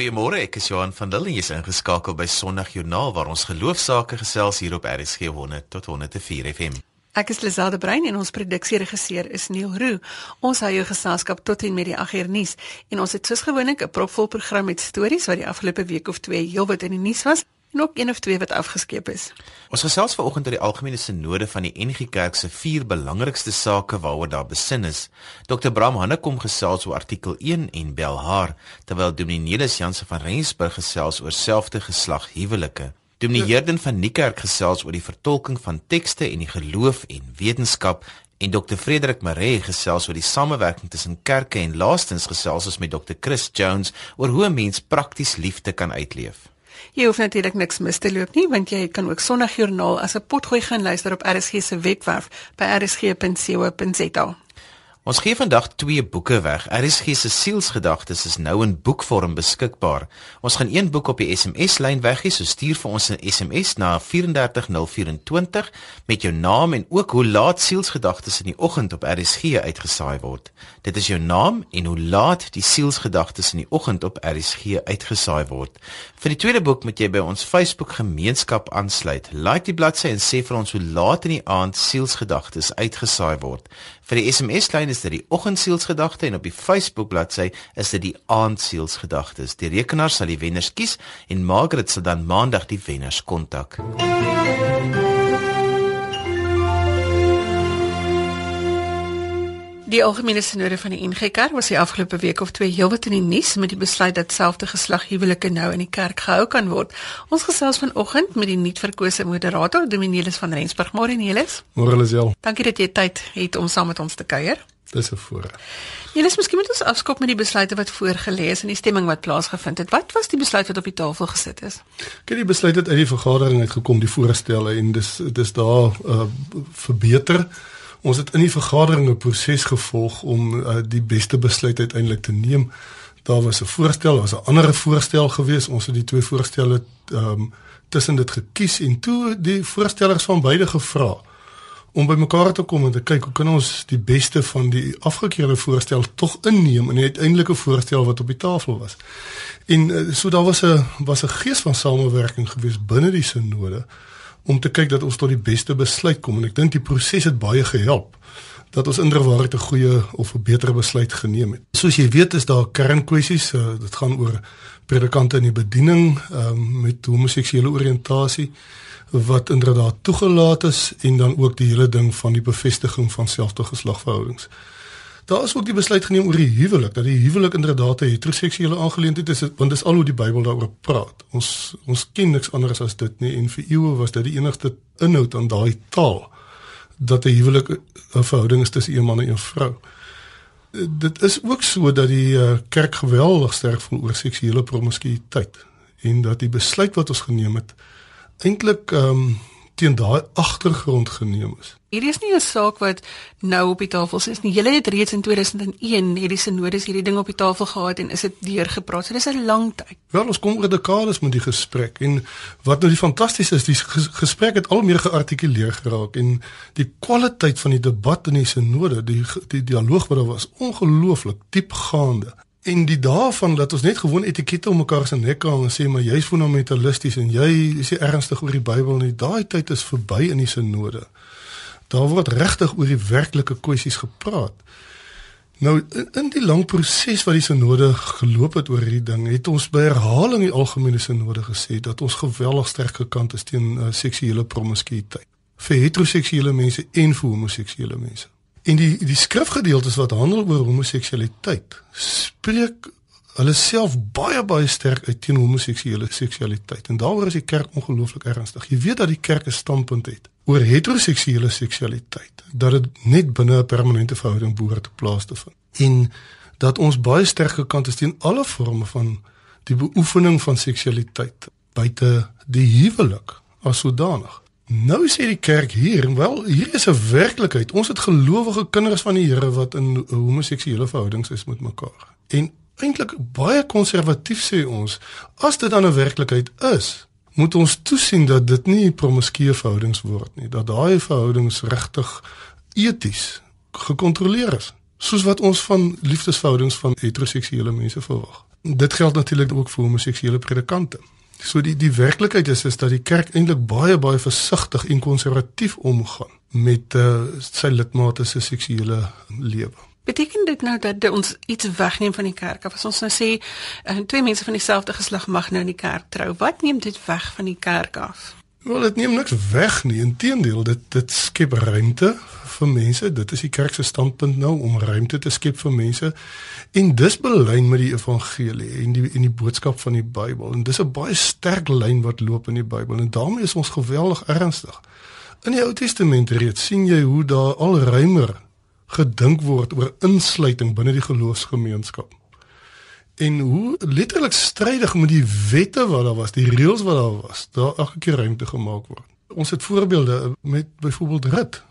Goeiemôre, ek is Johan van Lille en jy's ingeskakel by Sondag Joernaal waar ons geloofsaake gesels hier op RSG 100 tot 104 FM. Ek is Lizade Brein en ons produksieregisseur is Neil Roo. Ons hou jou geselskap tot en met die 8 uur nuus en ons het soos gewoonlik 'n propvol program met stories wat die afgelope week of twee heelwat in die nuus was en ook een of twee wat afgeskeep is. Ons gesels vanoggend oor die algemene sinode van die NG Kerk se vier belangrikste sake waaroor daar besin is. Dr Bram Hanne kom gesels oor artikel 1 en bel haar, terwyl Dominee Nelis Jansen van Rensburg gesels oor selfde geslag huwelike. Dominee Herden van Niekerk gesels oor die vertolking van tekste en die geloof en wetenskap en Dr Frederik Maree gesels oor die samewerking tussen kerke en laastens gesels ons met Dr Chris Jones oor hoe 'n mens prakties liefde kan uitleef. Jy hoef natuurlik niks mis te loop nie want jy kan ook Sondagjoernaal as 'n potgooi gaan luister op RSG se webwerf by rsg.co.za. Ons gee vandag twee boeke weg. RSG se sielsgedagtes is nou in boekvorm beskikbaar. Ons gaan een boek op die SMS-lyn weggee, so stuur vir ons 'n SMS na 34024 met jou naam en ook hoe laat sielsgedagtes in die oggend op RSG uitgesaai word. Dit is jou naam en hoe laat die sielsgedagtes in die oggend op RSG uitgesaai word. Vir die tweede boek moet jy by ons Facebook gemeenskap aansluit. Like die bladsy en sê vir ons hoe laat in die aand sielsgedagtes uitgesaai word. Vir die SMS-lyn is dit die oggendsielsgedagte en op die Facebook bladsy is dit die aandsielsgedagtes. Die rekenaar sal die wenners kies en Margaret sal dan maandag die wenners kontak. Die algemene sinode van die NG Kerk was die afgelope week of twee heelwat in die nuus met die besluit dat selfde geslag huwelike nou in die kerk gehou kan word. Ons gesels vanoggend met die nuutverkose moderator Dominelis van Rensburg. Môre Nelis. Môre Lisel. Dankie dat jy tyd het om saam met ons te kuier. Dis 'n voorreg. Nelis, miskien moet ons afskop met die besluite wat voorgelê is en die stemming wat plaasgevind het. Wat was die besluit wat op die tafel gesit is? Kyk, die besluit het uit die vergadering uitgekom, die voorstelle en dis dis daar uh, verbeter. Ons het in die vergadering 'n proses gevolg om uh, die beste besluit uiteindelik te neem. Daar was 'n voorstel, daar was 'n ander voorstel gewees. Ons het die twee voorstelle ehm um, tussen dit gekies en toe die voorstellers van beide gevra om bymekaar te kom en te kyk hoe kan ons die beste van die afgekeerde voorstel tog inneem in die uiteindelike voorstel wat op die tafel was. En uh, so daar was 'n was 'n gees van samewerking gewees binne die sinode om te kyk dat ons tot die beste besluit kom en ek dink die proses het baie gehelp dat ons inderwaarheid 'n goeie of 'n beter besluit geneem het. Soos jy weet is daar kernkwessies, uh, dit gaan oor predikante in die bediening um, met homoseksuele oriëntasie wat inderdaad toegelaat is en dan ook die hele ding van die bevestiging van selfde geslagverhoudings. Daar is ook die besluit geneem oor die huwelik dat die huwelik inderdaad 'n heteroseksuele aangeleentheid is want dis al hoe die Bybel daaroor praat. Ons ons ken niks anders as dit nie en vir eeue was dit die enigste inhoud aan daai taal dat 'n huwelik 'n verhouding is tussen een man en een vrou. Dit is ook so dat die uh, kerk geweldig sterk voel oor seksuele promiskuïteit en dat die besluit wat ons geneem het eintlik ehm um, teen daai agtergrond geneem is. Hierdie is nie 'n saak wat nou op die tafel is nie. Julle het reeds in 2001 hierdie sinodes hierdie ding op die tafel gehad en is dit deurgepraat. So dis 'n lang tyd. Wel, ons kom oor dekades met die gesprek en wat nou die fantasties is, die gesprek het al meer geartikuleer geraak en die kwaliteit van die debat in die sinode, die die dialoog wat daar was, ongelooflik diepgaande. En die daarvan dat ons net gewoon etikette om mekaar se nek hang en sê maar jy's fundamentalisties en jy is ernstig oor die Bybel nie. Daai tyd is verby in die sinode. Daar word regtig oor die werklike kwessies gepraat. Nou in die lang proses wat die sinode geloop het oor hierdie ding, het ons by herhaling die algemene sinode gesê dat ons geweldig sterk gekant is teen uh, seksuele promiskuïteit vir heteroseksuele mense en vir homoseksuele mense. En die die skrifgedeeltes wat handel oor homoseksualiteit spreek hulle self baie baie sterk uit teen homoseksuele seksualiteit. En daaroor is die kerk ongelooflik ernstig. Jy weet dat die kerk 'n standpunt het oor heteroseksuele seksualiteit, dat dit net binne 'n permanente verhouding behoort te plaas te vind. En dat ons baie sterk gekant is teen alle forme van die beoefening van seksualiteit buite die huwelik as sodanig. Nou sê die kerk hier, wel, hier is 'n werklikheid. Ons het gelowige kinders van die Here wat in homoseksuele verhoudings is met mekaar. En eintlik baie konservatief sê ons, as dit dan 'n werklikheid is, moet ons toesien dat dit nie promiskuë verhoudings word nie, dat daai verhoudings regtig eties gekontroleer is, soos wat ons van liefdesverhoudings van heteroseksuele mense verwag. Dit geld natuurlik ook vir homoseksuele predikante. So die die werklikheid is is dat die kerk eintlik baie baie versigtig en konservatief omgaan met uh, sy lidmate se seksuele lewe. Beteken dit nou dat ons iets wegneem van die kerk? Of as ons nou sê uh, twee mense van dieselfde geslag mag nou in die kerk trou, wat neem dit weg van die kerk af? Wel, dit neem niks weg nie. Inteendeel, dit dit skep ruimte vir mense. Dit is die kerk se standpunt nou om ruimte te skep vir mense. En dis belyn met die evangelie en die en die boodskap van die Bybel. En dis 'n baie sterk lyn wat loop in die Bybel en daarmee is ons geweldig ernstig. In die Ou Testament reeds sien jy hoe daar al ruimer gedink word oor insluiting binne die geloofsgemeenskap en hoe letterlik strydig met die wette wat daar was, die reëls wat daar was, daar elke keer ruimte gemaak word. Ons het voorbeelde met byvoorbeeld Rut,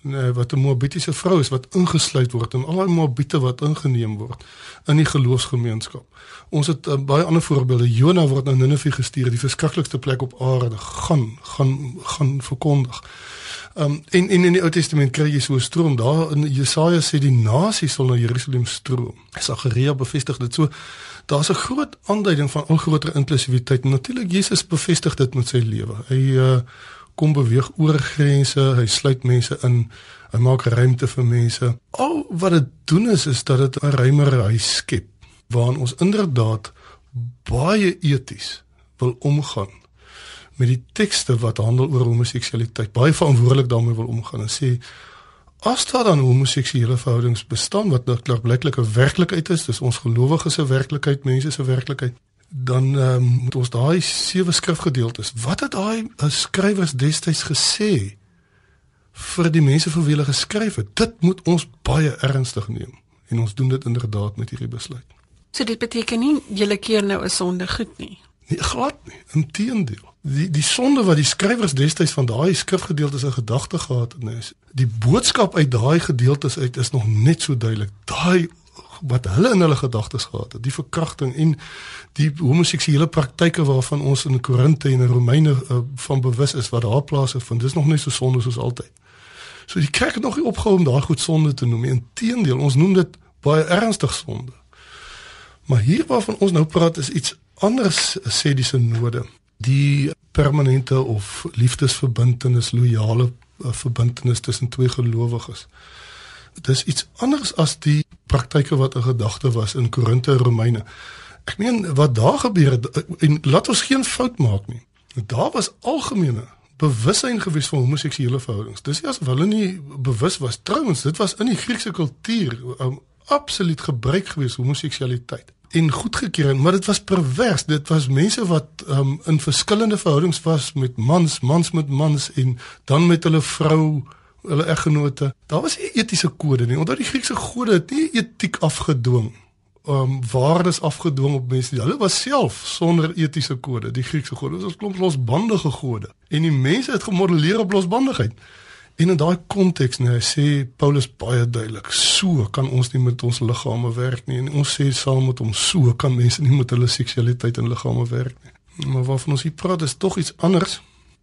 nee, wat 'n Moabitiese vrou is wat ingesluit word en al die Moabiete wat ingeneem word in die geloofsgemeenskap. Ons het uh, baie ander voorbeelde. Jona word na Ninive gestuur, die verskriklikste plek op aarde, gaan gaan gaan verkondig. Um en, en in die Ou Testament kry jy so 'n stroom daar in Jesaja sê die nasies sal na Jerusalem stroom. Sagaria bevestig dit so. Daar's 'n groot aanduiding van al groter inklusiwiteit. Natuurlik Jesus bevestig dit met sy lewe. Hy uh kom beweeg oor grense, hy sluit mense in, hy maak ruimte vir mense. Al wat dit doen is is dat dit 'n ruimer huis skep waarin ons inderdaad baie eties wil omgaan met die tekste wat handel oor homoseksualiteit baie verantwoordelik daarmee wil omgaan en sê as daar dan homoseksuele verhoudings bestaan wat nou klaarblyklik 'n werklikheid is, dis ons gelowiges se werklikheid, mense se werklikheid, dan um, moet ons daai sewe skrifgedeeltes, wat het daai uh, skrywers destyds gesê vir die mense vir wie hulle geskryf het, dit moet ons baie ernstig neem en ons doen dit inderdaad met hierdie besluit. So dit beteken nie julle keer nou 'n sonde goed nie. Nee, glad nie. Inteendeel die die sonde wat die skrywers destyds van daai skrifgedeeltes in gedagte gehad het, is die boodskap uit daai gedeeltes uit is nog net so duidelik. Daai wat hulle in hulle gedagtes gehad het, die verkrachting en die homoseksuele praktyke waarvan ons in Korinte en in Romeine uh, van bewus is wat daar plaasvind, dis nog net so sonde soos altyd. So die kerk het nog nie opgehou om daai goed sonde te noem nie. Inteendeel, ons noem dit baie ernstig sonde. Maar hier waarvan ons nou praat is iets anders sê die synode die permanente of liefdesverbintenis, loyale uh, verbintenis tussen twee gelowiges. Dit is iets anders as die praktyke wat in gedagte was in Korinte en Romeine. Ek meen wat daar gebeur het uh, en laat ons geen fout maak nie. Daar was algemene bewussyn gewees van homoseksuele verhoudings. Dis nie asof hulle nie bewus was trouens, dit was in die Griekse kultuur um, absoluut gebruik gewees homoseksualiteit en goedgekeur maar dit was pervers. Dit was mense wat um, in verskillende verhoudings was met mans mans met mans en dan met hulle vrou hulle eggenote. Daar was nie etiese kode nie. Omdat die Griekse gode het nie etiek afgedwing um waardes afgedwing op mense hulle was self sonder etiese kode die Griekse gode. Dit was klomp losbandige gode. En die mense het gemodelleer op losbandigheid En in daai konteks nou sê Paulus baie duidelik, so kan ons nie met ons liggame werk nie en ons sê saam met hom so kan mense nie met hulle seksualiteit en liggame werk nie. Maar waarvan ons hier praat is tog iets anders.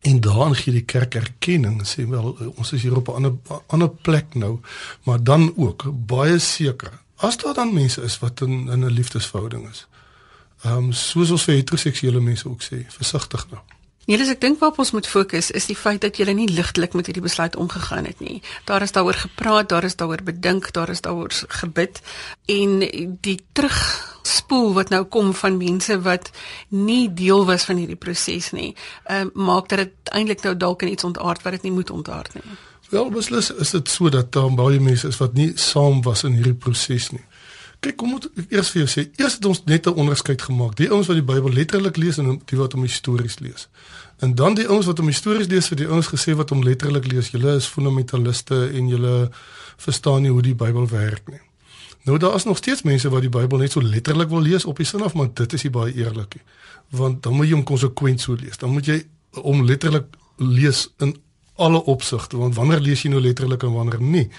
En daarin gee die kerk erkenning sê wel ons is hier op 'n ander ander plek nou, maar dan ook baie seker. As daar dan mense is wat in in 'n liefdesverhouding is. Ehm um, soos ons vir heteroseksuele mense ook sê, versigtig nou. Niels, ek dink waarop ons moet fokus is die feit dat jy nie ligtelik met hierdie besluit omgegaan het nie. Daar is daaroor gepraat, daar is daaroor bedink, daar is daaroor gebid en die terugspoel wat nou kom van mense wat nie deel was van hierdie proses nie, ehm uh, maak dat dit eintlik nou dalk in iets ontaard wat dit nie moet ontaard nie. Wel, beslis is dit so dat daar baie mense is wat nie saam was in hierdie proses nie. Kyk, kom moet ek eers vir jou sê, eers het ons net 'n onderskeid gemaak. Die ouens wat die Bybel letterlik lees en die wat hom histories lees. En dan die ouens wat hom histories lees vir die ouens gesê wat hom letterlik lees. Julle is fundamentaliste en julle verstaan nie hoe die Bybel werk nie. Nou daar is nog steeds mense wat die Bybel net so letterlik wil lees op die sin af, maar dit is nie baie eerlik nie. Want dan moet jy hom konsekwent so lees. Dan moet jy hom letterlik lees in alle opsigte, want wanneer lees jy nou letterlik en wanneer nie?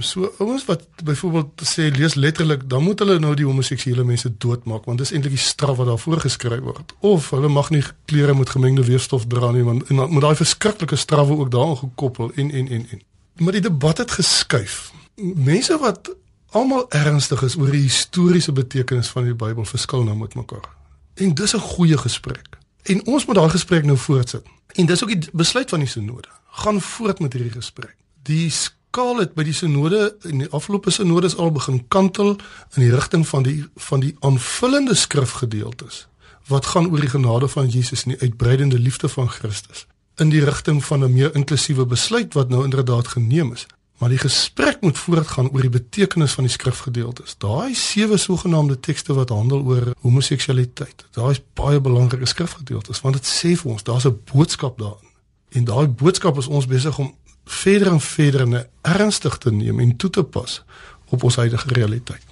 So ouens wat byvoorbeeld sê lees letterlik, dan moet hulle nou die homoseksuele mense doodmaak want dis eintlik die straf wat daar voorgeskryf word. Of hulle mag nie klere met gemengde weefstof dra nie want en dan moet daai verskriklike strawwe ook daaraan gekoppel en en en en. Maar die debat het geskuif. Mense wat almal ernstig is oor die historiese betekenis van die Bybel verskil nou met mekaar. En dis 'n goeie gesprek. En ons moet daai gesprek nou voortsit. En dis ook die besluit van die sinode. Gaan voort met hierdie gesprek. Die skaal het by die sinode in die afgelope sinodes al begin kantel in die rigting van die van die aanvullende skrifgedeeltes wat gaan oor die genade van Jesus en die uitbreidende liefde van Christus in die rigting van 'n meer inklusiewe besluit wat nou inderdaad geneem is. Maar die gesprek moet voortgaan oor die betekenis van die skrifgedeeltes. Daai sewe sogenaamde tekste wat handel oor homoseksualiteit. Daai is baie belangrike skrifgedeeltes want dit sê vir ons daar's 'n boodskap daarin. En daai boodskap is ons besig om verder en verder en ernstig te neem en toe te pas op ons huidige realiteit.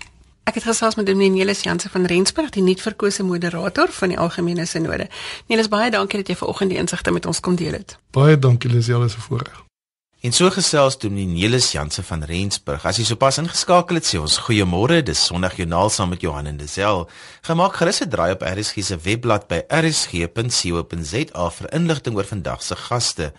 Ek het gesels met Dominee Nelis Jansen van Rensburg, die nuut verkose moderator van die algemene sinode. Nelis, baie dankie dat jy vanoggend die insigte met ons kom deel het. Baie dankie Lisel, is 'n voorreg. En so gesels Dominee Nelis Jansen van Rensburg. As jy sopas ingeskakel het, sê ons goeiemôre. Dis Sondag Joernaal saam met Johan en Dezel. Gemaak gerus 'n draai op RSG se webblad by rsg.co.za vir inligting oor vandag se gaste.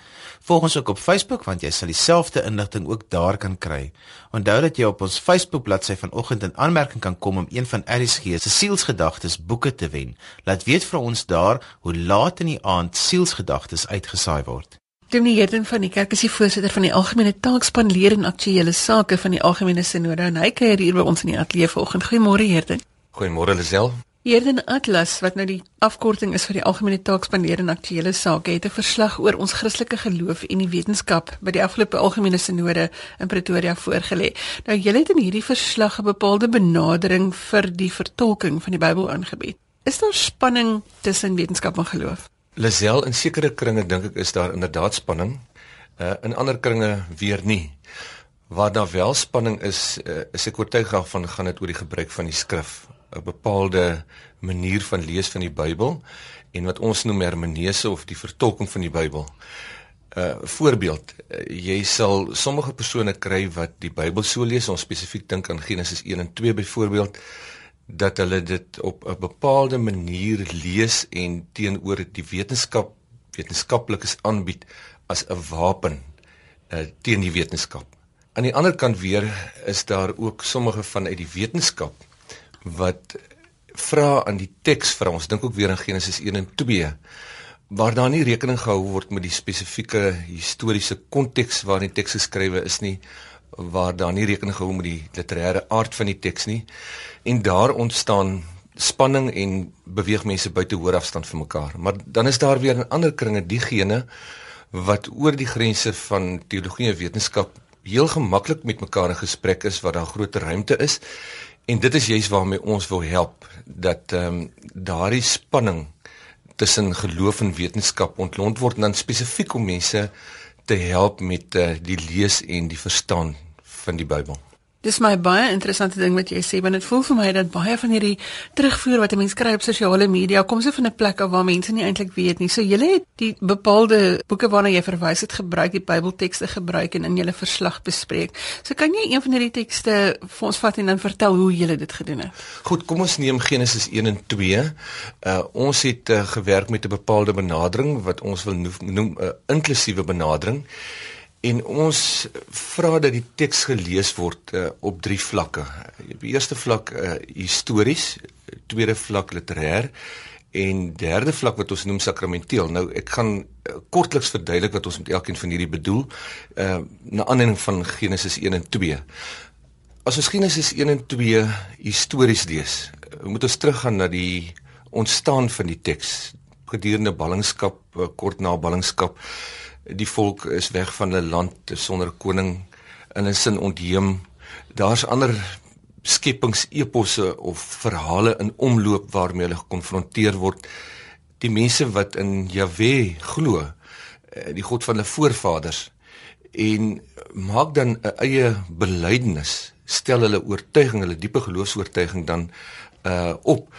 Volg ons ook op Facebook want jy sal dieselfde inligting ook daar kan kry. Onthou dat jy op ons Facebook bladsy vanoggend in aanmerking kan kom om een van RSG se sielsgedagtes boeke te wen. Laat weet vir ons daar hoe laat in die aand sielsgedagtes uitgesaai word. Dominee Herden van die kerk is die voorsitter van die algemene taakspan leer en aktuelle sake van die algemene sinode en hy kuier hier by ons in die ateljee vanoggend. Goeiemôre Herden. Goeiemôre Lisel. Herden Atlas wat nou die afkorting is vir die algemene taakspan leer en aktuelle sake het 'n verslag oor ons Christelike geloof en die wetenskap by die afgelope algemene sinode in Pretoria voorgelê. Nou julle het in hierdie verslag 'n bepaalde benadering vir die vertolking van die Bybel aangebied. Is daar spanning tussen wetenskap en geloof? Lazel in sekere kringe dink ek is daar inderdaad spanning. Uh in ander kringe weer nie. Waar daar wel spanning is, uh, is ek oortuig van gaan dit oor die gebruik van die skrif, 'n bepaalde manier van lees van die Bybel en wat ons noem hermeneuse of die vertolking van die Bybel. 'n uh, Voorbeeld, uh, jy sal sommige persone kry wat die Bybel so lees, ons spesifiek dink aan Genesis 1 en 2 byvoorbeeld, dat hulle dit op 'n bepaalde manier lees en teenoor die wetenskap wetenskaplikes aanbied as 'n wapen uh, teen die wetenskap. Aan die ander kant weer is daar ook sommige vanuit die wetenskap wat vra aan die teks vir ons dink ook weer in Genesis 1 en 2 waar daar nie rekening gehou word met die spesifieke historiese konteks waarin die teks geskrywe is nie waar daar nie rekening gehou met die literêre aard van die teks nie en daar ontstaan spanning en beweeg mense buite hoër afstand van mekaar. Maar dan is daar weer in ander kringe diegene wat oor die grense van teologie en wetenskap heel gemaklik met mekaar in gesprek is waar daar groot ruimte is. En dit is juist waarmee ons wil help dat ehm um, daardie spanning tussen geloof en wetenskap ontlont word en dan spesifiek om mense te help met uh, die lees en die verstaan van die Bybel. Dis my baie interessante ding wat jy sê want dit voel vir my dat baie van hierdie terugvoer wat 'n mens kry op sosiale media kom se van 'n plek af waar mense nie eintlik weet nie. So julle het die bepaalde boeke waarna jy verwys het gebruik, die Bybeltekste gebruik en in julle verslag bespreek. So kan jy een van hierdie tekste vir ons vat en dan vertel hoe julle dit gedoen het? Goed, kom ons neem Genesis 1 en 2. Uh ons het uh, gewerk met 'n bepaalde benadering wat ons wil noem 'n uh, inklusiewe benadering. En ons vra dat die teks gelees word uh, op drie vlakke. Die eerste vlak uh, histories, tweede vlak literêr en derde vlak wat ons noem sakramenteel. Nou ek gaan uh, kortliks verduidelik wat ons met elkeen van hierdie bedoel uh, na aanleiding van Genesis 1 en 2. As ons Genesis 1 en 2 histories lees, uh, moet ons teruggaan na die ontstaan van die teks gedurende ballingskap, uh, kort na ballingskap die volk is weg van hulle land sonder koning in 'n sin ontheem. Daar's ander skepingseposse of verhale in omloop waarmee hulle gekonfronteer word. Die mense wat in Jahwe glo, eh, die God van hulle voorvaders en maak dan 'n eie belydenis, stel hulle oortuiging, hulle diepe geloofs-oortuiging dan uh op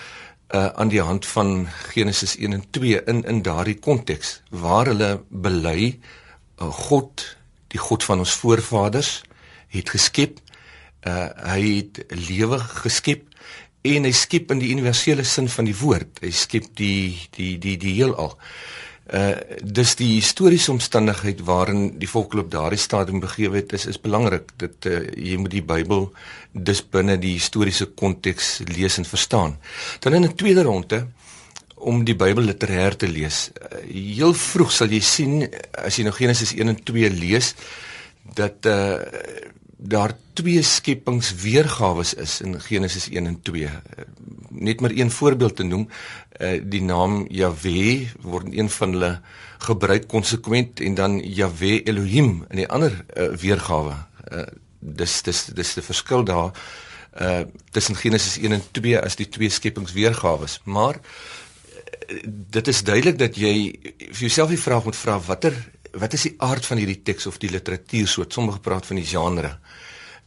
uh, aan die hand van Genesis 1 en 2 in in daardie konteks waar hulle bely uh, God die God van ons voorvaders het geskep uh, hy het lewe geskep en hy skep in die universele sin van die woord. Hy skep die die die die heelal Uh dis die historiese omstandigheid waarin die volk op daardie stadium begewe het is is belangrik. Dit uh jy moet die Bybel dis binne die historiese konteks lees en verstaan. Dan in 'n tweede ronde om die Bybel literêr te lees. Uh, heel vroeg sal jy sien as jy nou Genesis 1 en 2 lees dat uh daar twee skepingsweergawe is in Genesis 1 en 2. Net maar een voorbeeld te noem, uh, die naam Jahwe word een van hulle gebruik konsekwent en dan Jahwe Elohim in die ander uh, weergawe. Dis dis dis die verskil daar tussen Genesis 1 en 2 as die twee skepingsweergawe. Maar uh, dit is duidelik dat jy vir jouself die vraag moet vra watter wat is die aard van hierdie teks of die literatuur soort? Sommige praat van die genre.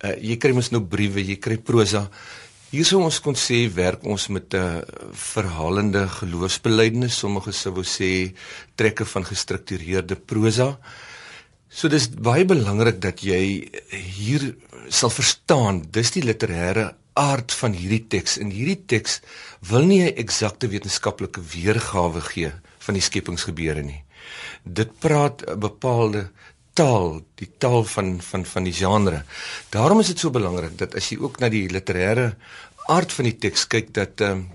Uh jy kry mos nou briewe, jy kry prosa. Hier sou ons kon sê werk ons met 'n uh, verhalende geloofsbelijdenis. Sommige sou sê trekke van gestruktureerde prosa. So dis baie belangrik dat jy hier sal verstaan dis die literêre aard van hierdie teks. In hierdie teks wil nie 'n eksakte wetenskaplike weergawe gee van die skepingsgebeure nie dit praat 'n bepaalde taal, die taal van van van die genre. Daarom is dit so belangrik dat as jy ook na die literêre aard van die teks kyk dat ehm um,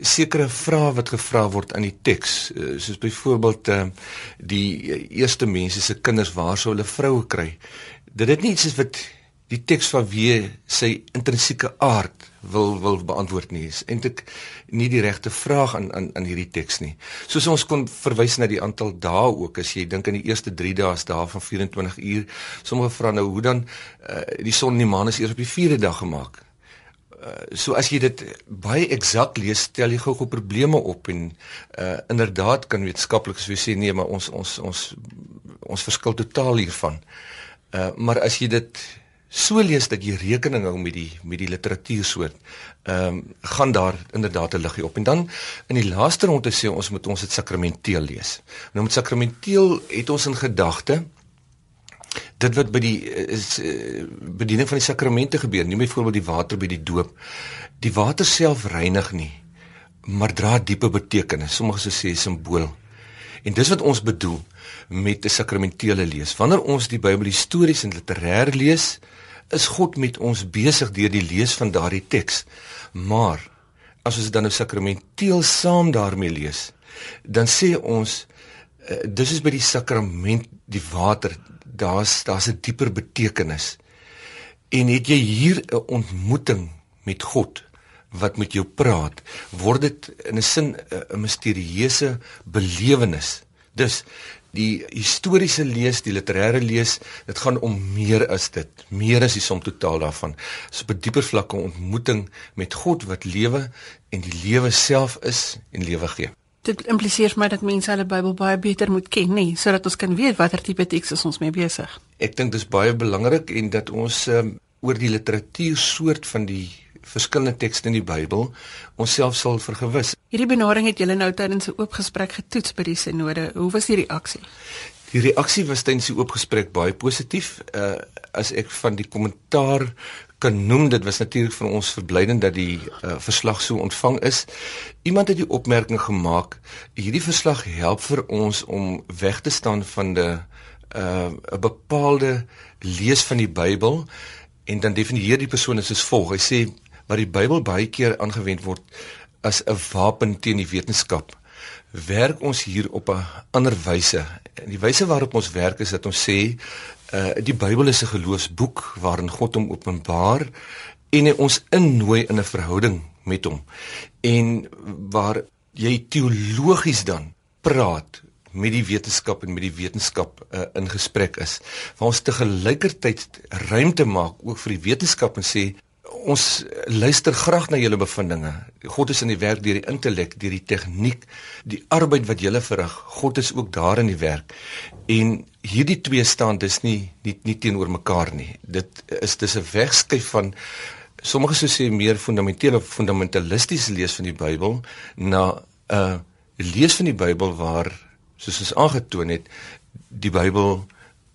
sekere vrae wat gevra word aan die teks, uh, soos byvoorbeeld ehm uh, die eerste mense se kinders waar sou hulle vroue kry. Dit het nie iets is wat die teks van wie sy intrinsieke aard wil wil beantwoord nie. Is eintlik nie die regte vraag aan aan aan hierdie teks nie. Soos ons kon verwys na die aantal dae ook as jy dink aan die eerste 3 dae is daar van 24 uur. Sommige vra nou hoe dan uh, die son en die maan is eers op die 4de dag gemaak. Uh, so as jy dit baie eksakt lees, stel jy gou-gou probleme op en uh, inderdaad kan wetenskaplikes sê nee, maar ons ons ons ons verskil totaal hiervan. Uh, maar as jy dit so lees dat jy rekening hou met die met die literatuur soort, ehm um, gaan daar inderdaad 'n liggie op. En dan in die laaste ronde sê ons moet ons dit sakramenteel lees. Nou met sakramenteel het ons in gedagte dit wat by die is uh, bediening van die sakramente gebeur, nie byvoorbeeld die water by die doop. Die water self reinig nie, maar dra diepe betekenis. Sommige sê simbool. En dis wat ons bedoel met 'n sakramentele lees. Wanneer ons die Bybel histories en literêr lees, is God met ons besig deur die lees van daardie teks. Maar as ons dit dan nou sakramenteel saam daarmee lees, dan sê ons uh, dis is by die sakrament die water, daar's daar's 'n dieper betekenis. En het jy hier 'n ontmoeting met God wat met jou praat, word dit in 'n sin 'n misterieuse belewenis. Dus die historiese lees, die literêre lees, dit gaan om meer as dit. Meer as die som totaal daarvan. Dis op 'n dieper vlak 'n ontmoeting met God wat lewe en die lewe self is en lewe gee. Dit impliseer my dat mense hulle Bybel baie beter moet ken, nê, sodat ons kan weet watter tipe teks ons mee besig. Ek dink dis baie belangrik en dat ons um, oor die literatuur soort van die verskillende tekste in die Bybel onsself sal vergewis. Hierdie benadering het julle nou tydens 'n oop gesprek getoets by die sinode. Hoe was die reaksie? Die reaksie was tydens die oop gesprek baie positief. Uh as ek van die kommentaar kan noem, dit was natuurlik vir ons verblydend dat die uh, verslag so ontvang is. Iemand het die opmerking gemaak, hierdie verslag help vir ons om weg te staan van 'n uh 'n bepaalde lees van die Bybel en dan definieer die persoon as volg. Hy sê waar die Bybel baie keer aangewend word as 'n wapen teen die wetenskap, werk ons hier op 'n ander wyse. En die wyse waarop ons werk is dat ons sê uh die Bybel is 'n geloofsboek waarin God hom openbaar en hy ons innooi in 'n verhouding met hom. En waar jy teologies dan praat met die wetenskap en met die wetenskap uh, in gesprek is. Waar ons te gelykertyd ruimte maak ook vir die wetenskap en sê ons luister graag na julle bevindinge. God is in die werk deur die intellek, deur die tegniek, die arbeid wat julle verrig. God is ook daar in die werk. En hierdie twee staan dis nie nie, nie teenoor mekaar nie. Dit is dis 'n wegskuif van sommige sou sê meer fundamentele fundamentalistiese lees van die Bybel na 'n uh, lees van die Bybel waar soos ons aangetoon het die Bybel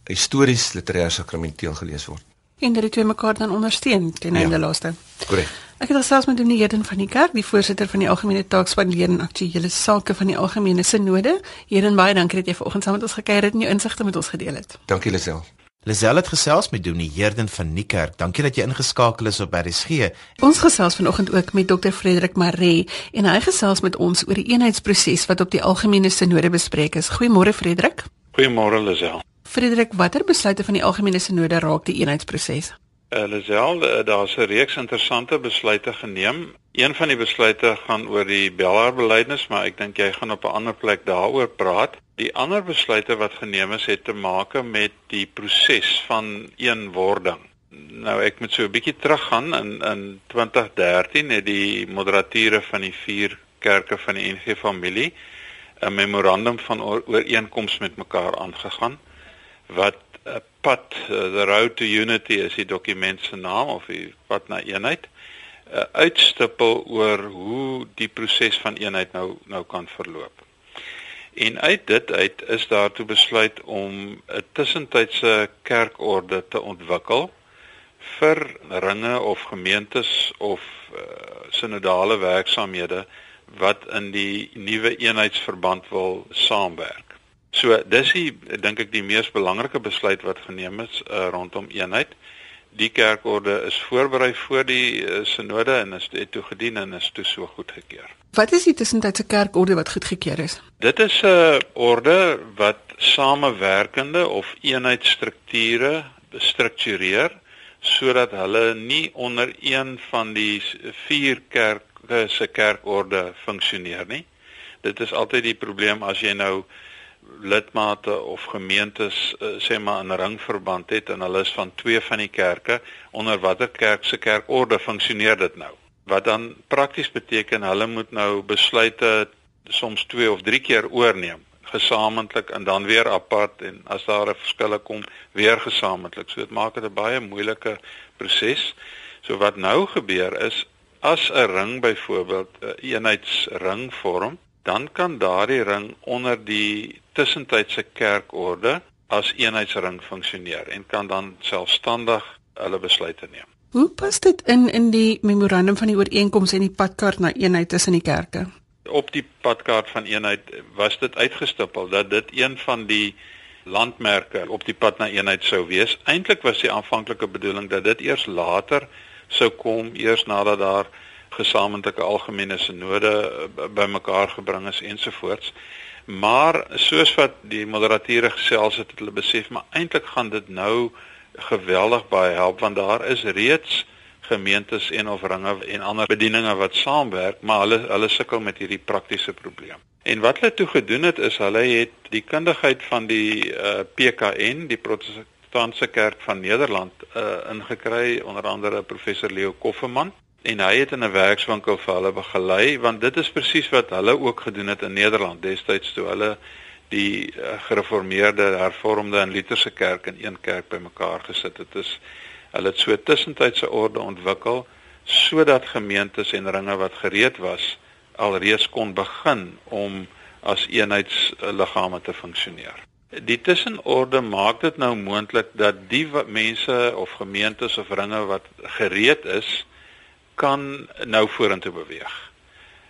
histories literêr sakramenteel gelees word en dat die twee mekaar dan ondersteun ten einde ja. laaste. Korrek. Ek het gesels met Dominee Heden van die kerk, die voorsitter van die algemene taakspandeer en aktuele sake van die algemene sinode. Heden baie dankie dat jy vanoggend saam met ons gekuier het en jou insigte met ons gedeel het. Dankie Lisel. Lisel het gesels met Dominee Heden van Niekerk. Dankie dat jy ingeskakel is op RSG. Ons gesels vanoggend ook met Dr. Frederik Maree en hy gesels met ons oor die eenheidsproses wat op die algemene sinode bespreek is. Goeiemôre Frederik. Goeiemôre Lisel. Frederik, watter besluite van die algemene sinode raak die eenheidsproses? Lisel, uh, daar's 'n reeks interessante besluite geneem. Een van die besluite gaan oor die Bellaar-belydenis, maar ek dink jy gaan op 'n ander plek daaroor praat. Die ander besluite wat geneem is het te maak met die proses van eenwording. Nou ek moet so 'n bietjie teruggaan in in 2013 het die moderature van die vier kerke van die NG familie 'n memorandum van ooreenkoms met mekaar aangegaan wat 'n pad uh, the road to unity is die dokument se naam of die pad na eenheid uh, uitstippel oor hoe die proses van eenheid nou nou kan verloop. En uit dit uit is daar toe besluit om 'n tussentydse kerkorde te ontwikkel vir ringe of gemeentes of uh, sinodale werksamehede wat in die nuwe eenheidsverband wil saamwerk. So dis die dink ek die mees belangrike besluit wat geneem is uh, rondom eenheid. Die kerkorde is voorberei voor die uh, sinode en is toe gedien en is toe so goedgekeur. Wat is die tussentydse kerkorde wat goedgekeur is? Dit is 'n uh, orde wat samewerkende of eenheidsstrukture bestruktureer sodat hulle nie onder een van die vier kerke se kerkorde funksioneer nie. Dit is altyd die probleem as jy nou lidmate of gemeentes uh, sê maar in ringverband het en hulle is van twee van die kerke. Onder watter kerk se kerkorde funksioneer dit nou? Wat dan prakties beteken hulle moet nou besluite soms 2 of 3 keer oorneem gesamentlik en dan weer apart en as daar 'n verskille kom weer gesamentlik. So dit maak dit 'n baie moeilike proses. So wat nou gebeur is as 'n ring byvoorbeeld 'n eenheidsring vorm dan kan daardie ring onder die tussentydse kerkorde as eenheidsring funksioneer en kan dan selfstandig hulle besluite neem. Hoe pas dit in in die memorandum van die ooreenkoms en die padkaart na eenheid tussen die kerke? Op die padkaart van eenheid was dit uitgestipel dat dit een van die landmerke op die pad na eenheid sou wees. Eintlik was die aanvanklike bedoeling dat dit eers later sou kom, eers nadat daar gesamentlike algemene sinode eh, bymekaar gebring is ensovoorts. Maar soos wat die moderateure gesels het, het hulle besef maar eintlik gaan dit nou geweldig baie help want daar is reeds gemeentes en of ringe en ander bedieninge wat saamwerk, maar hulle hulle sukkel met hierdie praktiese probleem. En wat hulle toe gedoen het is hulle het die kundigheid van die uh, eh, PKN, die Protestantse Kerk van Nederland, uh, ingekry onder andere professor Leo Koffeman en hy het in 'n werkswinkel vir hulle begelei want dit is presies wat hulle ook gedoen het in Nederland destyds toe hulle die uh, gereformeerde hervormde en lutherse kerk in een kerk bymekaar gesit het is hulle het so tussentydse orde ontwikkel sodat gemeentes en ringe wat gereed was alreeds kon begin om as eenheidsliggame te funksioneer. Die tussenorde maak dit nou moontlik dat die mense of gemeentes of ringe wat gereed is kan nou vorentoe beweeg.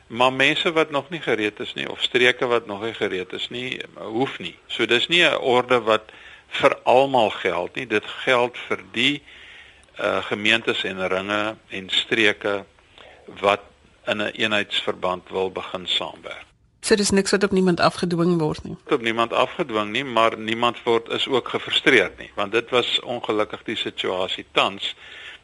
Maar mense wat nog nie gereed is nie of streke wat nog nie gereed is nie, hoef nie. So dis nie 'n orde wat vir almal geld nie. Dit geld vir die uh gemeentes en ringe en streke wat in 'n een eenheidsverband wil begin saamwerk. So dis niks wat op niemand afgedwing word nie. Op niemand afgedwing nie, maar niemand word is ook gefrustreerd nie, want dit was ongelukkig die situasie tans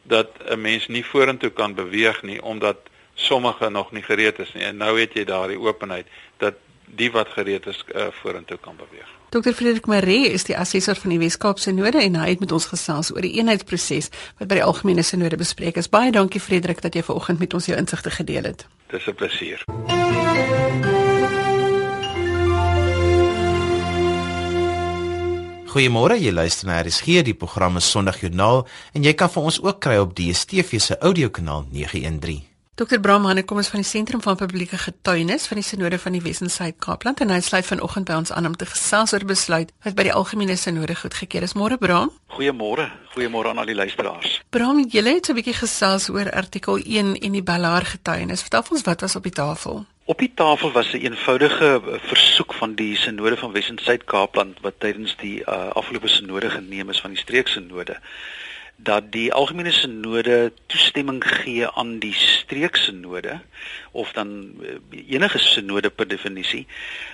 dat 'n mens nie vorentoe kan beweeg nie omdat sommige nog nie gereed is nie. En nou het jy daardie openheid dat die wat gereed is uh, vorentoe kan beweeg. Dr. Frederik Maree is die assessor van die Wes-Kaapse Sinode en hy het met ons gesels oor die eenheidsproses wat by die algemene sinode bespreek is. Baie dankie Frederik dat jy vanoggend met ons jou insigte gedeel het. Dis 'n plesier. Goeiemôre, jy luister na RSG, die program is Sondagjoernaal en jy kan vir ons ook kry op DStv se audiokanaal 913. Dr. Bram Hanne kom ons van die Sentrum van Publieke Getuienis van die Sinode van die Wes-Suid Kaapland en hy sluit vanoggend by ons aan om te gesels oor besluit wat by die algemene sinode goedgekeur is. Môre Bram. Goeiemôre. Goeiemôre aan al die luisteraars. Bram, jy het so 'n bietjie gesels oor artikel 1 en die Bellaar getuienis. Vertel ons wat was op die tafel? Op die tafel was 'n een eenvoudige versoek van die Sinode van Wes-Suid Kaapland wat tydens die uh, afgelope sinode geneem is van die streeksinode dat die algemene sinode toestemming gee aan die streeksinode of dan eh, enige sinode per definisie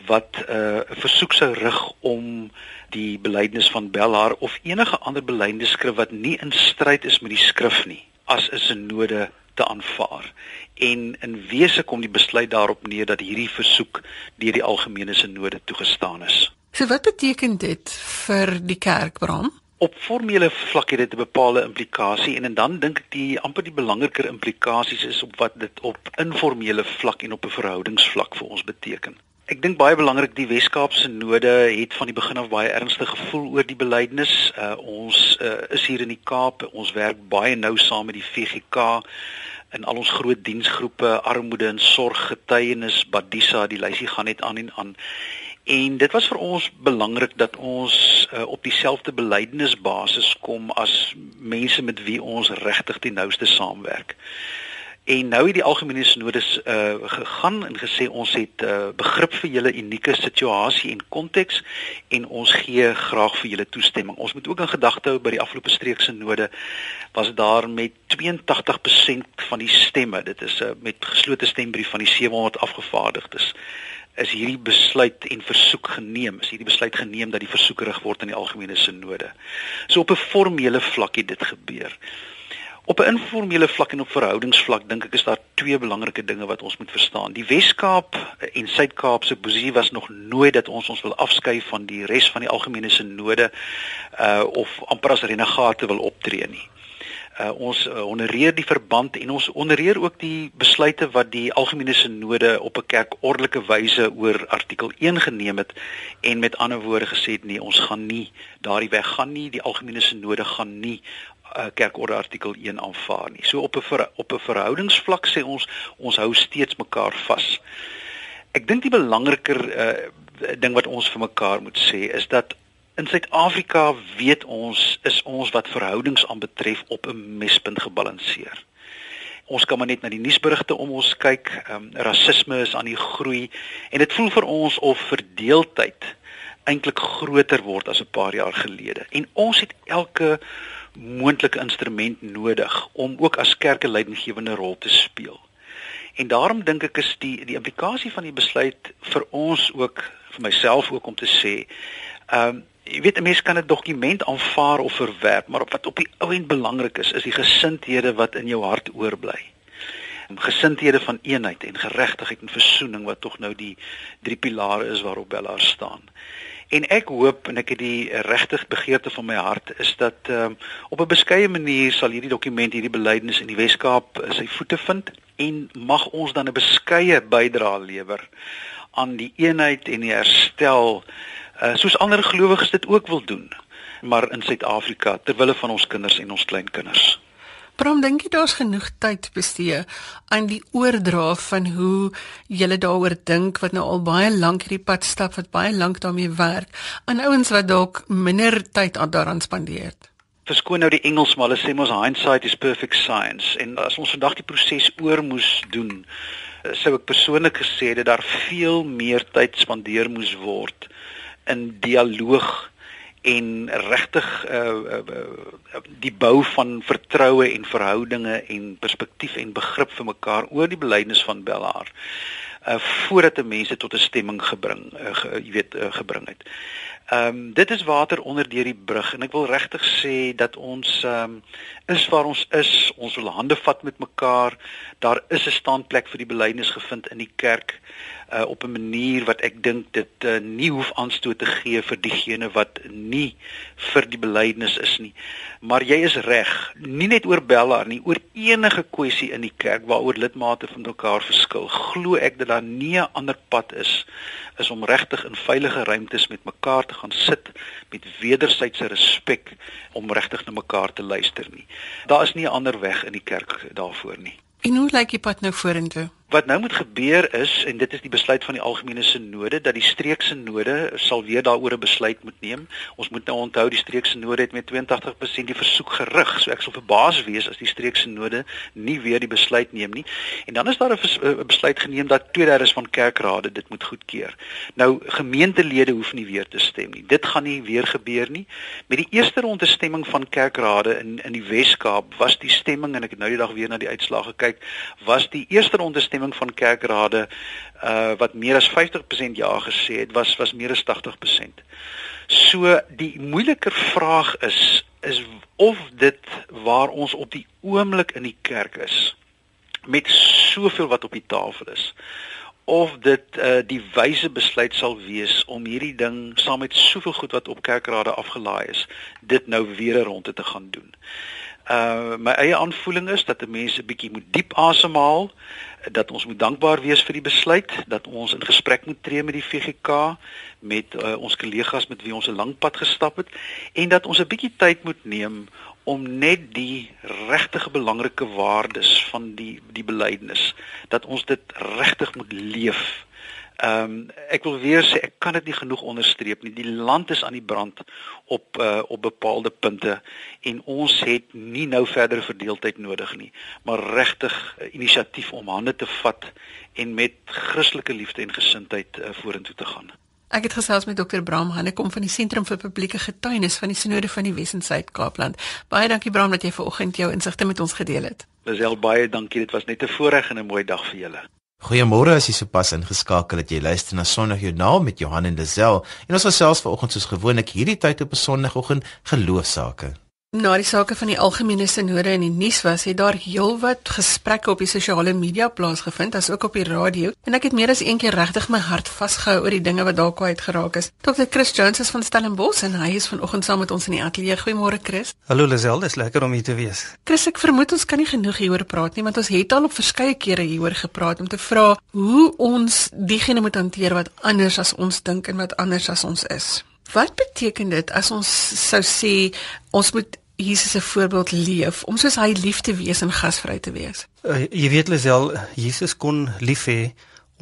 wat eh, 'n uh, versoek sou rig om die belydenis van Belhar of enige ander belydenisskrif wat nie in stryd is met die skrif nie as 'n sinode te aanvaar. En in wese kom die besluit daarop neer dat hierdie versoek deur die algemene sinode toegestaan is. So wat beteken dit vir die kerk Bram? op formele vlak het dit 'n bepaalde implikasie en en dan dink ek die amper die belangriker implikasies is op wat dit op informele vlak en op 'n verhoudingsvlak vir ons beteken. Ek dink baie belangrik die Wes-Kaapse Node het van die begin af baie ernstig gevoel oor die belydenis. Uh, ons uh, is hier in die Kaap, ons werk baie nou saam met die VGK in al ons groot diensgroepe, armoede en sorg getuienis, Badisa, die lysie gaan net aan en aan. En dit was vir ons belangrik dat ons uh, op dieselfde belydenisbasis kom as mense met wie ons regtig die nouste saamwerk. En nou het die algemene sinodes uh, gegaan en gesê ons het uh, begrip vir julle unieke situasie en konteks en ons gee graag vir julle toestemming. Ons moet ook in gedagte hou by die afgelope streeksinode was daar met 82% van die stemme, dit is uh, met geslote stembrief van die 700 afgevaardigdes is hierdie besluit en versoek geneem. Is hierdie besluit geneem dat die versoek gerig word aan die algemene sinode. So op 'n formele vlak het dit gebeur. Op 'n informele vlak en op verhoudingsvlak dink ek is daar twee belangrike dinge wat ons moet verstaan. Die Wes-Kaap en Suid-Kaap se posisie was nog nooit dat ons ons wil afskei van die res van die algemene sinode uh of amper as renegate wil optree nie uh, ons uh, honoreer die verband en ons honoreer ook die besluite wat die algemene sinode op 'n kerkordelike wyse oor artikel 1 geneem het en met ander woorde gesê het nee ons gaan nie daardie weg gaan nie die algemene sinode gaan nie kerkorde artikel 1 aanvaar nie so op 'n op 'n verhoudingsvlak sê ons ons hou steeds mekaar vas ek dink die belangriker uh, ding wat ons vir mekaar moet sê is dat In Suid-Afrika weet ons is ons wat verhoudings aanbetref op 'n mespunt gebalanseer. Ons kan maar net na die nuusberigte om ons kyk. Ehm um, rasisme is aan die groei en dit voel vir ons of verdeeldheid eintlik groter word as 'n paar jaar gelede. En ons het elke moontlike instrument nodig om ook as kerk 'n leidinggewende rol te speel. En daarom dink ek is die die implikasie van die besluit vir ons ook vir myself ook om te sê ehm um, jy weet 'n mens kan 'n dokument aanvaar of verwerp, maar wat op die ou end belangrik is, is die gesindhede wat in jou hart oorbly. Gesindhede van eenheid en geregtigheid en versoening wat tog nou die drie pilare is waarop Bellaar staan. En ek hoop en ek het die regtig begeerte van my hart is dat um, op 'n beskeie manier sal hierdie dokument hierdie belydenis in die Wes-Kaap uh, sy voete vind en mag ons dan 'n beskeie bydrae lewer aan die eenheid en die herstel uh, soos ander gelowiges dit ook wil doen maar in Suid-Afrika ter wille van ons kinders en ons kleinkinders. Bram, dink jy daar's genoeg tyd bestee aan die oordra van hoe julle daaroor dink wat nou al baie lank hierdie pad stap wat baie lank daarmee werk aan ouens wat dalk minder tyd aan daaraan spandeer? Verskoon nou die Engels maar hulle sê mos hindsight is perfect science en as ons vandag die proses oor moes doen sou ek persoonlik gesê dat daar veel meer tyd spandeer moes word in dialoog en regtig uh, uh, uh, die bou van vertroue en verhoudinge en perspektief en begrip vir mekaar oor die belydenis van Bellaar uh voordat mense tot 'n stemming gebring uh, ge, jy weet uh, gebring het. Ehm um, dit is water onder deur die brug en ek wil regtig sê dat ons ehm um, is waar ons is, ons wil hande vat met mekaar. Daar is 'n standplek vir die belydenis gevind in die kerk uh, op 'n manier wat ek dink dit uh, nie hoef aanstoot te gee vir diegene wat nie vir die belydenis is nie. Maar jy is reg, nie net oor Bella nie, oor enige kwessie in die kerk waaroor lidmate van mekaar verskil. Glo ek dat daar nie 'n ander pad is is om regtig in veilige ruimtes met mekaar te gaan sit met wederwysige respek om regtig na mekaar te luister nie. Daar is nie 'n ander weg in die kerk daarvoor nie. En hoe lyk die pad nou vorentoe? Wat nou moet gebeur is en dit is die besluit van die algemene sinode dat die streekse sinode sal weer daaroor 'n besluit moet neem. Ons moet nou onthou die streekse sinode het met 82% die versoek gerig. So ek sal verbaas wees as die streekse sinode nie weer die besluit neem nie. En dan is daar 'n besluit geneem dat 2/3 van kerkrade dit moet goedkeur. Nou gemeentelede hoef nie weer te stem nie. Dit gaan nie weer gebeur nie. Met die eerste ronde stemming van kerkrade in in die Wes-Kaap was die stemming en ek het nou die dag weer na die uitslae gekyk, was die eerste ronde stemming van kerkrade uh wat meer as 50% ja gesê het was was meer as 80%. So die moeiliker vraag is is of dit waar ons op die oomblik in die kerk is met soveel wat op die tafel is of dit uh die wyse besluit sal wees om hierdie ding saam met soveel goed wat op kerkrade afgelaai is dit nou weer 'n ronde te gaan doen. Uh my eie aanvoeling is dat 'n mens 'n bietjie moet diep asemhaal, dat ons moet dankbaar wees vir die besluit, dat ons in gesprek moet tree met die VGK, met uh, ons kollegas met wie ons 'n lang pad gestap het en dat ons 'n bietjie tyd moet neem om net die regtig belangrike waardes van die die belydenis dat ons dit regtig moet leef Ehm um, ek wil weer sê ek kan dit nie genoeg onderstreep nie. Die land is aan die brand op uh, op bepaalde punte en ons het nie nou verdere verdeeldheid nodig nie, maar regtig uh, inisiatief om hande te vat en met Christelike liefde en gesindheid uh, vorentoe te gaan. Ek het gesels met Dr. Bram Hannekom van die Sentrum vir Publieke Getuienis van die Sinode van die Wes en Suid-Kaapland. Baie dankie Bram dat jy vanoggend jou insigte met ons gedeel het. Dis al baie dankie. Dit was net 'n voorreg en 'n mooi dag vir julle. Goeiemôre as jy sopas ingeskakel het. Jy luister na Sondagjoernaal met Johan en Lazel. En ons gesels vanoggend soos gewoonlik hierdie tyd op 'n Sondagoggend geloofsaake. Na die sake van die algemene sinode in die nuus was, het daar heelwat gesprekke op die sosiale media plaasgevind, asook op die radio, en ek het meer as een keer regtig my hart vasgehou oor die dinge wat daar kwyt geraak is. Dr. Chris Jones is van Stellenbosch en hy is vanoggend saam met ons in die ateljee. Goeiemôre Chris. Hallo Lisel, dis lekker om hier te wees. Chris, ek vermoed ons kan nie genoeg hieroor praat nie, want ons het al op verskeie kere hieroor gepraat om te vra hoe ons diegene moet hanteer wat anders as ons dink en wat anders as ons is. Wat beteken dit as ons sou sê ons moet Jesus se voorbeeld leef om soos hy lief te wees en gasvry te wees? Uh, jy weet Lisel, Jesus kon lief hê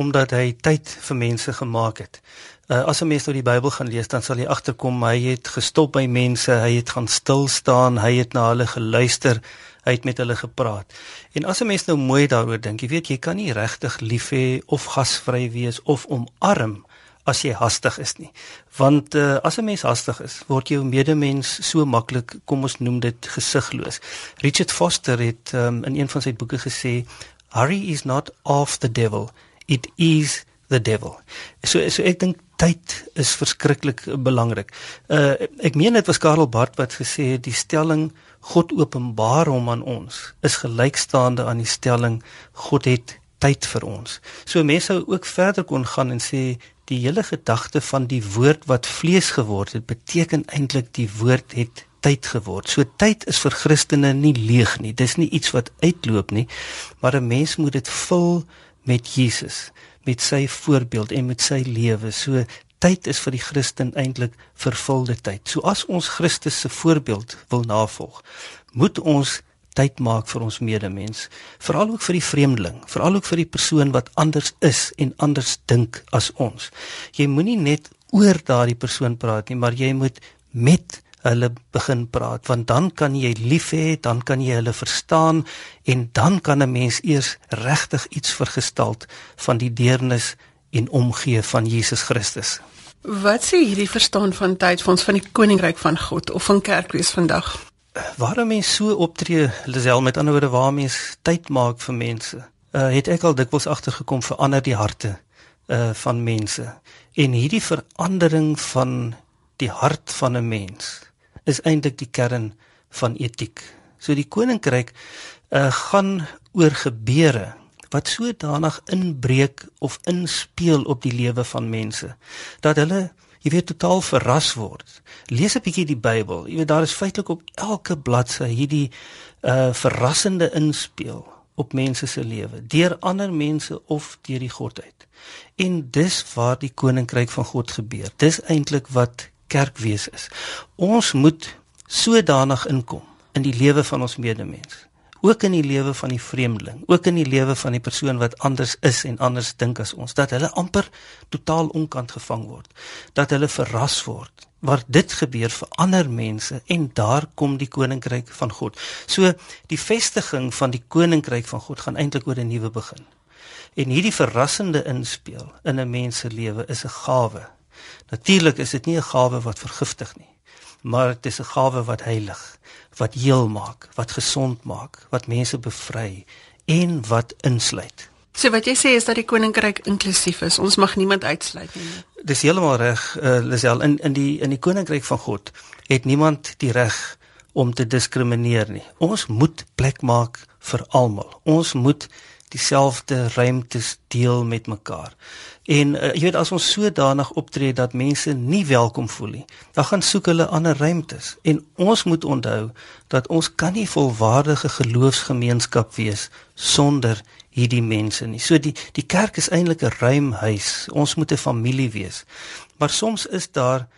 omdat hy tyd vir mense gemaak het. Uh, as 'n mens nou die Bybel gaan lees, dan sal jy agterkom hy het gestop by mense, hy het gaan stil staan, hy het na hulle geluister, hy het met hulle gepraat. En as 'n mens nou mooi daaroor dink, jy weet jy kan nie regtig lief hê of gasvry wees of omarm as jy hastig is nie. Want uh, as 'n mens hastig is, word jou medemens so maklik, kom ons noem dit gesigloos. Richard Foster het um, in een van sy boeke gesê, "Hurry is not of the devil, it is the devil." So so ek dink tyd is verskriklik belangrik. Uh ek meen dit was Karel Barth wat gesê het die stelling God openbaar hom aan ons is gelykstaande aan die stelling God het tyd vir ons. So mense sou ook verder kon gaan en sê die hele gedagte van die woord wat vlees geword het beteken eintlik die woord het tyd geword. So tyd is vir Christene nie leeg nie. Dis nie iets wat uitloop nie, maar 'n mens moet dit vul met Jesus, met sy voorbeeld en met sy lewe. So tyd is vir die Christen eintlik vervulde tyd. So as ons Christus se voorbeeld wil navolg, moet ons tyd maak vir ons medemens, veral ook vir die vreemdeling, veral ook vir die persoon wat anders is en anders dink as ons. Jy moenie net oor daardie persoon praat nie, maar jy moet met hulle begin praat want dan kan jy lief hê, dan kan jy hulle verstaan en dan kan 'n mens eers regtig iets vergestalt van die deernis en omgee van Jesus Christus. Wat sê hierdie verstaan van tyd vir ons van die koninkryk van God of van kerkwees vandag? Waarom mens so optree Lisel met ander woorde waar mens tyd maak vir mense? Uh, het ek al dikwels agtergekom verander die harte uh, van mense. En hierdie verandering van die hart van 'n mens is eintlik die kern van etiek. So die koninkryk uh, gaan oor gebeure wat sodanig inbreek of inspeel op die lewe van mense dat hulle jy weet totaal verras word. Lees 'n bietjie die Bybel. Jy weet daar is feitelik op elke bladsy hierdie uh verrassende inspel op mense se lewe deur ander mense of deur die godheid. En dis waar die koninkryk van God gebeur. Dis eintlik wat kerkwees is. Ons moet sodanig inkom in die lewe van ons medemens ook in die lewe van die vreemdeling, ook in die lewe van die persoon wat anders is en anders dink as ons, dat hulle amper totaal onkant gevang word, dat hulle verras word. Maar dit gebeur vir ander mense en daar kom die koninkryk van God. So die vestiging van die koninkryk van God gaan eintlik oor 'n nuwe begin. En hierdie verrassende inspel in 'n mens se lewe is 'n gawe. Natuurlik is dit nie 'n gawe wat vergiftig nie, maar dit is 'n gawe wat heilig, wat heel maak, wat gesond maak, wat mense bevry en wat insluit. So wat jy sê is dat die koninkryk inklusief is. Ons mag niemand uitsluit nie. Dis heeltemal reg, uh, Lisel, in in die in die koninkryk van God het niemand die reg om te diskrimineer nie. Ons moet plek maak vir almal. Ons moet dieselfde ruimtes deel met mekaar. En uh, jy weet as ons sodanig optree dat mense nie welkom voel nie, dan gaan soek hulle ander ruimtes. En ons moet onthou dat ons kan nie volwaardige geloofsgemeenskap wees sonder hierdie mense nie. So die die kerk is eintlik 'n ruim huis. Ons moet 'n familie wees. Maar soms is daar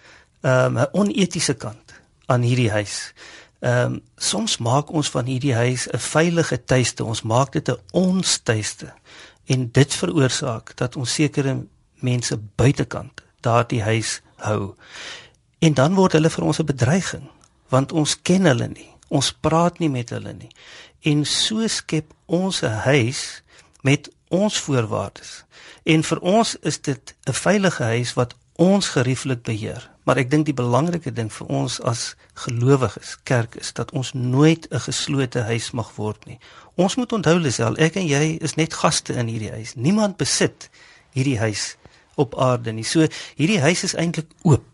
ehm, 'n um, onetiese kant aan hierdie huis. Ehm um, soms maak ons van hierdie huis 'n veilige tuiste. Ons maak dit 'n ons tuiste. En dit veroorsaak dat ons sekere mense buitekant daardie huis hou. En dan word hulle vir ons 'n bedreiging want ons ken hulle nie. Ons praat nie met hulle nie. En so skep ons 'n huis met ons voorwaardes. En vir ons is dit 'n veilige huis wat ons gerieflik beheer. Maar ek dink die belangrike ding vir ons as gelowiges, kerk is dat ons nooit 'n geslote huis mag word nie. Ons moet onthou Lisel, ek en jy is net gaste in hierdie huis. Niemand besit hierdie huis op aarde nie. So hierdie huis is eintlik oop.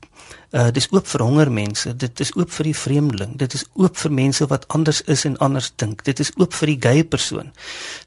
Uh dis oop vir honger mense, dit is oop vir die vreemdeling, dit is oop vir mense wat anders is en anders dink. Dit is oop vir die gay persoon.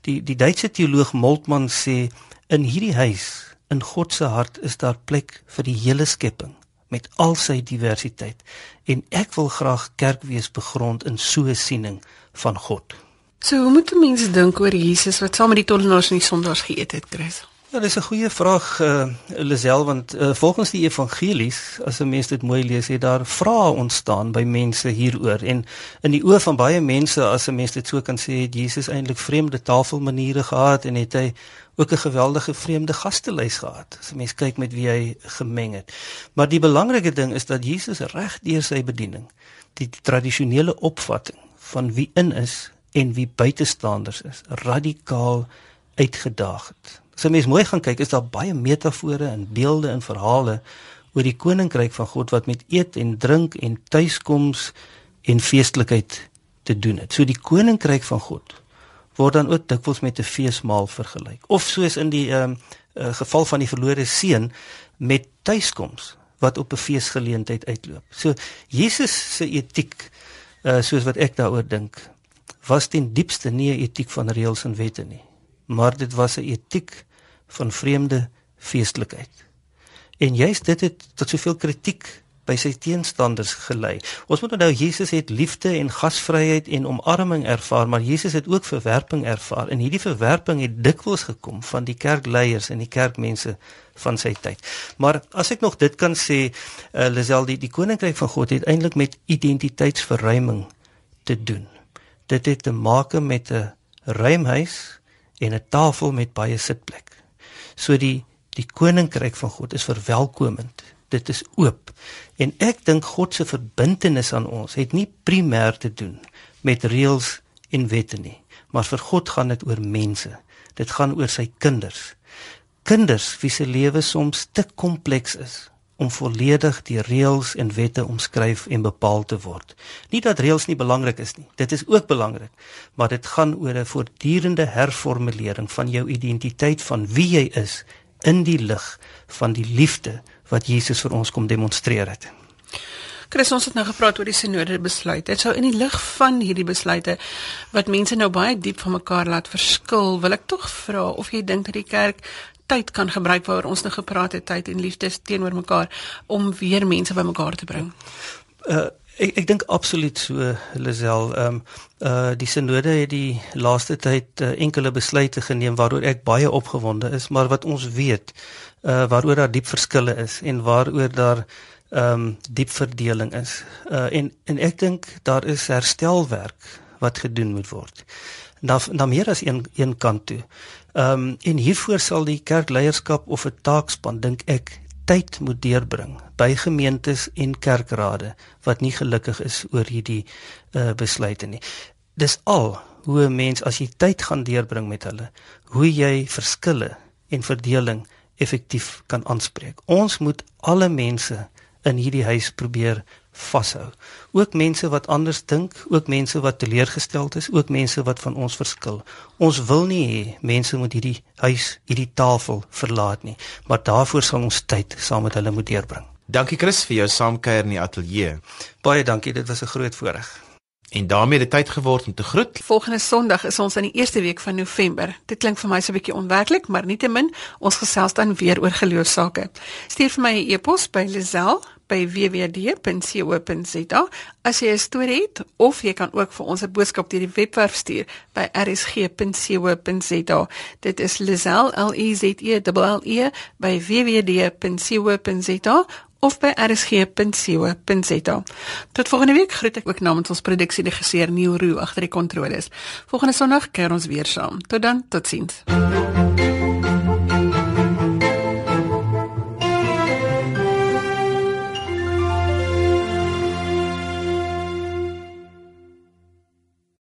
Die die Duitse teoloog Moltmann sê in hierdie huis in God se hart is daar plek vir die hele skepping met al sy diversiteit en ek wil graag kerk wees begrond in so 'n siening van God. So hoe moet mense dink oor Jesus wat saam met die tollenaars en die sondaars geëet het, Chris? Ja, dis 'n goeie vraag uh Lisel want uh, volgens die evangelies as 'n mens dit mooi lees het daar vrae ontstaan by mense hieroor en in die oë van baie mense as 'n mens dit so kan sê het Jesus eintlik vreemde taalmaniere gehad en het hy ook 'n geweldige vreemde gastelys gehad. As 'n mens kyk met wie hy gemeng het. Maar die belangrike ding is dat Jesus reg deur sy bediening die, tradisionele opvatting van wie in is en wie buitestanders is, radikaal uitgedaag het. As 'n mens mooi gaan kyk, is daar baie metafore en beelde en verhale oor die koninkryk van God wat met eet en drink en tuiskoms en feestelikheid te doen het. So die koninkryk van God word dan ook dikwels met 'n feesmaal vergelyk. Of soos in die ehm um, uh, geval van die verlore seun met tuiskoms wat op 'n feesgeleentheid uitloop. So Jesus se etiek uh, soos wat ek daaroor dink was ten diepste nie 'n etiek van reëls en wette nie, maar dit was 'n etiek van vreemde feestelikheid. En juist dit het tot soveel kritiek by sy teenstanders gelei. Ons moet onthou Jesus het liefde en gasvryheid en omarming ervaar, maar Jesus het ook verwerping ervaar. En hierdie verwerping het dikwels gekom van die kerkleiers en die kerkmense van sy tyd. Maar as ek nog dit kan sê, uh, Lisel, die die koninkryk van God het eintlik met identiteitsverruiming te doen. Dit het te maak met 'n ruimhuis en 'n tafel met baie sitplek. So die die koninkryk van God is verwelkomend dit is oop. En ek dink God se verbintenis aan ons het nie primêr te doen met reëls en wette nie, maar vir God gaan dit oor mense. Dit gaan oor sy kinders. Kinders wie se lewe soms te kompleks is om volledig die reëls en wette omskryf en bepaal te word. Nie dat reëls nie belangrik is nie. Dit is ook belangrik, maar dit gaan oor 'n voortdurende herformulering van jou identiteit van wie jy is in die lig van die liefde wat Jesus vir ons kom demonstreer het. Chris ons het nou gepraat oor die sinode besluit. Dit sou in die lig van hierdie besluite wat mense nou baie diep van mekaar laat verskil, wil ek tog vra of jy dink dat die kerk tyd kan gebruik waaroor ons nou gepraat het, tyd en liefde teenoor mekaar om weer mense bymekaar te bring. Uh ek ek dink absoluut so Lisel. Ehm um, uh die sinode het die laaste tyd uh, enkele besluite geneem waaroor ek baie opgewonde is, maar wat ons weet uh waaroor daar diep verskille is en waaroor daar ehm um, diep verdeling is. Uh en en ek dink daar is herstelwerk wat gedoen moet word. Na na meer as een een kant toe. Ehm um, en hiervoor sal die kerkleierskap of 'n taakspan dink ek tyd moet deurbring by gemeentes en kerkrade wat nie gelukkig is oor hierdie uh, besluite nie. Dis al hoe 'n mens as jy tyd gaan deurbring met hulle, hoe jy verskille en verdeling effektief kan aanspreek. Ons moet alle mense in hierdie huis probeer vashou. Ook mense wat anders dink, ook mense wat teleurgesteld is, ook mense wat van ons verskil. Ons wil nie hê mense moet hierdie huis, hierdie tafel verlaat nie, maar daarvoor sal ons tyd saam met hulle moet deurbring. Dankie Chris vir jou saamkuier in die ateljee. Baie dankie, dit was 'n groot voorreg. En daarmee het dit tyd geword om te groet. Volgende Sondag is ons in die eerste week van November. Dit klink vir my so 'n bietjie onwerklik, maar nietemin, ons gesels dan weer oor geloofsake. Stuur vir my 'n e-pos by Lisel by www.co.za as jy 'n storie het of jy kan ook vir ons 'n boodskap deur die webwerf stuur by rsg.co.za. Dit is Lisel L E Z E L E by www.co.za of by rsg.co.za. Tot volgende week groet ek ook namens ons produksieregisseur Neil Roo agter die kontroles. Volgende Sondag kuier ons weer saam. Tot dan, totsiens. -hmm.